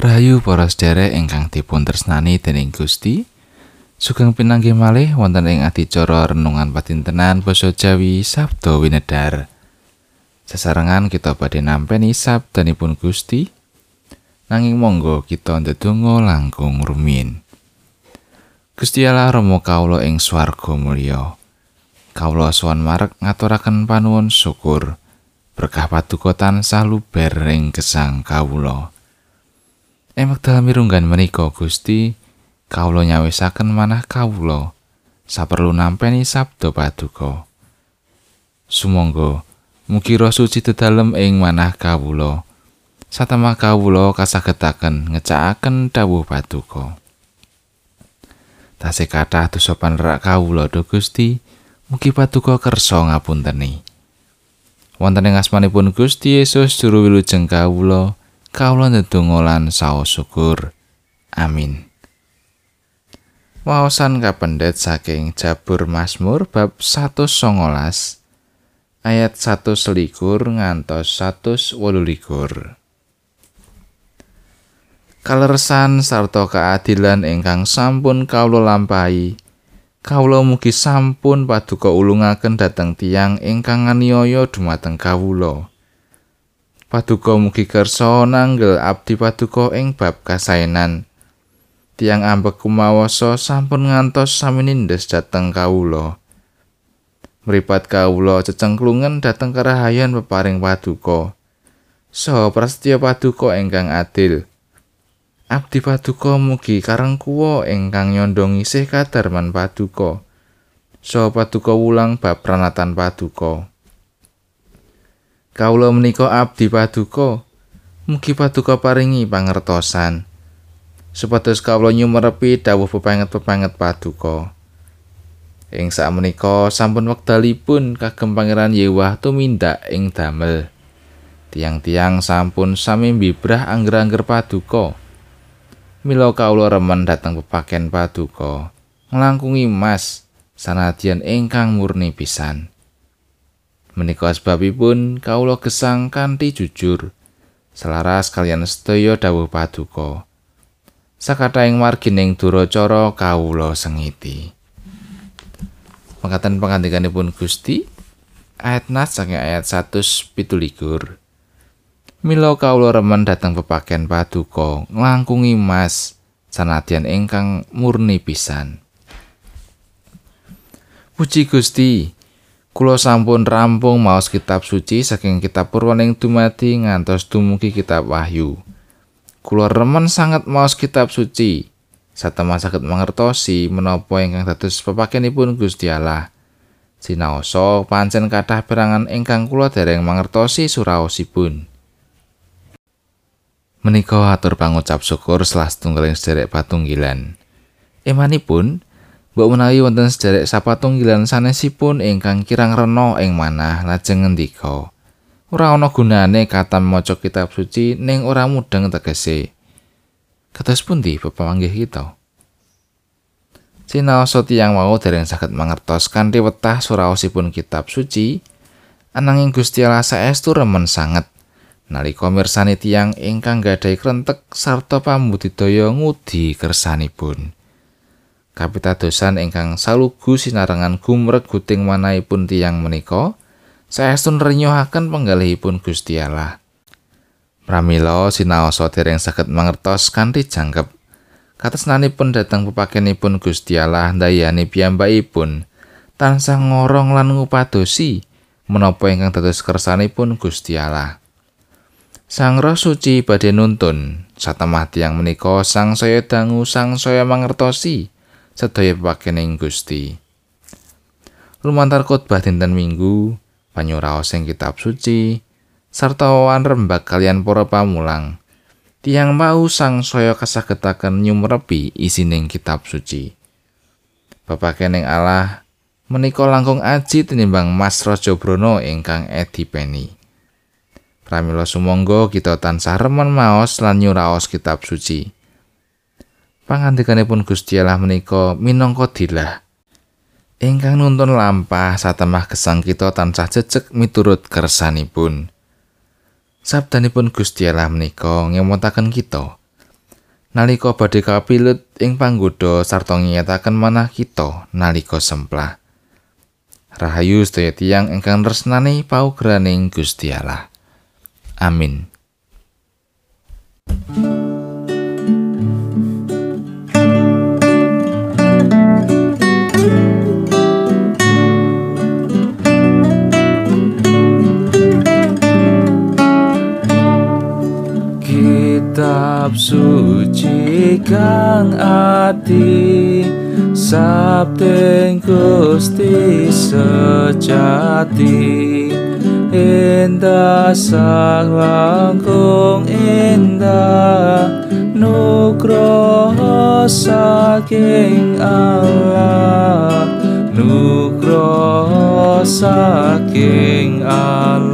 Rahayu para sedherek ingkang dipun tresnani dening Gusti. Sugeng pinanggih malih wonten ing adicara renungan patintenan basa Jawi Sabda Winedar. Sesarengan kita badhe nampi sabdanipun Gusti. Nanging monggo kita ndedonga langkung rumiyin. Gusti Allah Rama kawula ing swarga mulya. Kawula sowan marek ngaturaken panuwun syukur. Berkah paduka tansah luber ing gesang kawula. Ing wekdal mirunggan menika Gusti, kawula nyawisaken manah kawula saperlu nampeni sabda paduka. Sumangga mugi Roh Suci dedalem ing manah kawula. Satemah kawula kasagetaken ngecakaken dawuh paduka. Tasih kathah dosa panerak kawula do Gusti, mugi paduka kersa ngapunteni. Wonten ing asmanipun Gusti Yesus juru wilujeng kawula, kawula ndedonga lan saos syukur. Amin. Waosan kapendet saking Jabur Mazmur bab 119 ayat 1 selikur ngantos 1 wolulikur. Kalersan sarta keadilan ingkang sampun kawula lampahi, kawula mugi sampun paduka ulungaken dhateng tiang ingkang nganiaya dumateng kawula. Paduka mugi kersa nanggel abdi paduka ing bab kasainan. Tiang ambek kumawasa sampun ngantos sami nindes dhateng kawula. Mripat kawula cecengklungen dhateng karahayan peparing paduka. Saha prasetya paduka ingkang adil. Abdi paduka mugi karengkuwa ingkang nyondong isih kadarman paduka. Saha paduka wulang bab pranatan paduka. Kawula menika abdi paduka. Mugi paduka paringi pangertosan. Supados kawula nyumerepi dawuh pepanget-pepanget paduka. Ing sakmenika sampun wekdalipun kagem Pangeran Yewah tumindak ing damel. Tiang-tiang sampun sami mbibrah angger-angger paduka. Mila kawula remen dhateng pepaken paduka. Nglangkungi mas sanadyan ingkang murni pisan. Menika sebabipun kawula gesang kanthi jujur selaras kalian sedaya dawuh paduka. Sakataing margining duracara kawula sengiti. Mekaten pangandikanipun Gusti ayat nas saking ayat 117. Mila kawula remen dhateng pepaken paduka nglangkungi mas sanadyan ingkang murni pisan. Puji Gusti, Kulo sampun rampung maos kitab suci saking kitab purwaning dumadi ngantos dumugi kitab wahyu. Kulo remen sangat maos kitab suci. Satemah saged mangertosi menapa ingkang dados pepakenipun Gusti Allah. Sinaosa pancen kathah perangan ingkang kula dereng mangertosi suraosipun. Menika atur pangucap syukur setunggaling sederek patunggilan. Emanipun, Mbok menawi wonten sederek sapatunggilan sanesipun ingkang kirang rena ing manah lajeng ngendika. Ora ana gunane katam maca kitab suci ning ora mudeng tegese. Kados pundi pepamanggih kita? Sinaosa tiyang mau dereng saged mangertos kanthi wetah suraosipun kitab suci, ananging Gusti Allah saestu remen sanget nalika mirsani tiyang ingkang gadhahi krentek sarta pambudidaya ngudi kersanipun. Kapitadosan ingkang salugu sinarengan gumreg guting manahipun tiyang menika saestun renyuhaken penggalihipun Gusti Allah. Pramila sinaosa dereng saged mangertos kanthi jangkep katresnanipun dhateng pepakenipun Gusti Allah ndayani piyambakipun tansah ngorong lan ngupadosi menapa ingkang dados kersanipun Gusti Allah. Sang Roh Suci badhe nuntun satemah tiyang menika sang saya dangu sang saya mangertosi sedaya pepakening Gusti. Lumantar khotbah dinten Minggu, panyuraos sing kitab suci, sarta wan rembak kalian para pamulang. Tiang mau sang saya kasagetaken nyumrepi isining kitab suci. Pepakening Allah menika langkung aji tinimbang Mas Raja Brono ingkang edipeni. Pramila sumangga kita tansah remen maos lan nyuraos kitab suci. Pangandikanipun Gusti Allah menika minangka dilah ingkang nuntun lampah satemah gesang kita tansah jejeg miturut kersanipun sabdanipun Gusti Allah menika ngemutaken kita nalika badhe kapilut ing panggoda sarta ngiyataken manah kita nalika semplah. Rahayu sedaya tiyang ingkang tresnani paugraning Gusti Allah. Amin. kitab suci kang ati sabdeng Gusti sejati. Indah sang langkung indah nugroho saking Allah. Nugroho saking Allah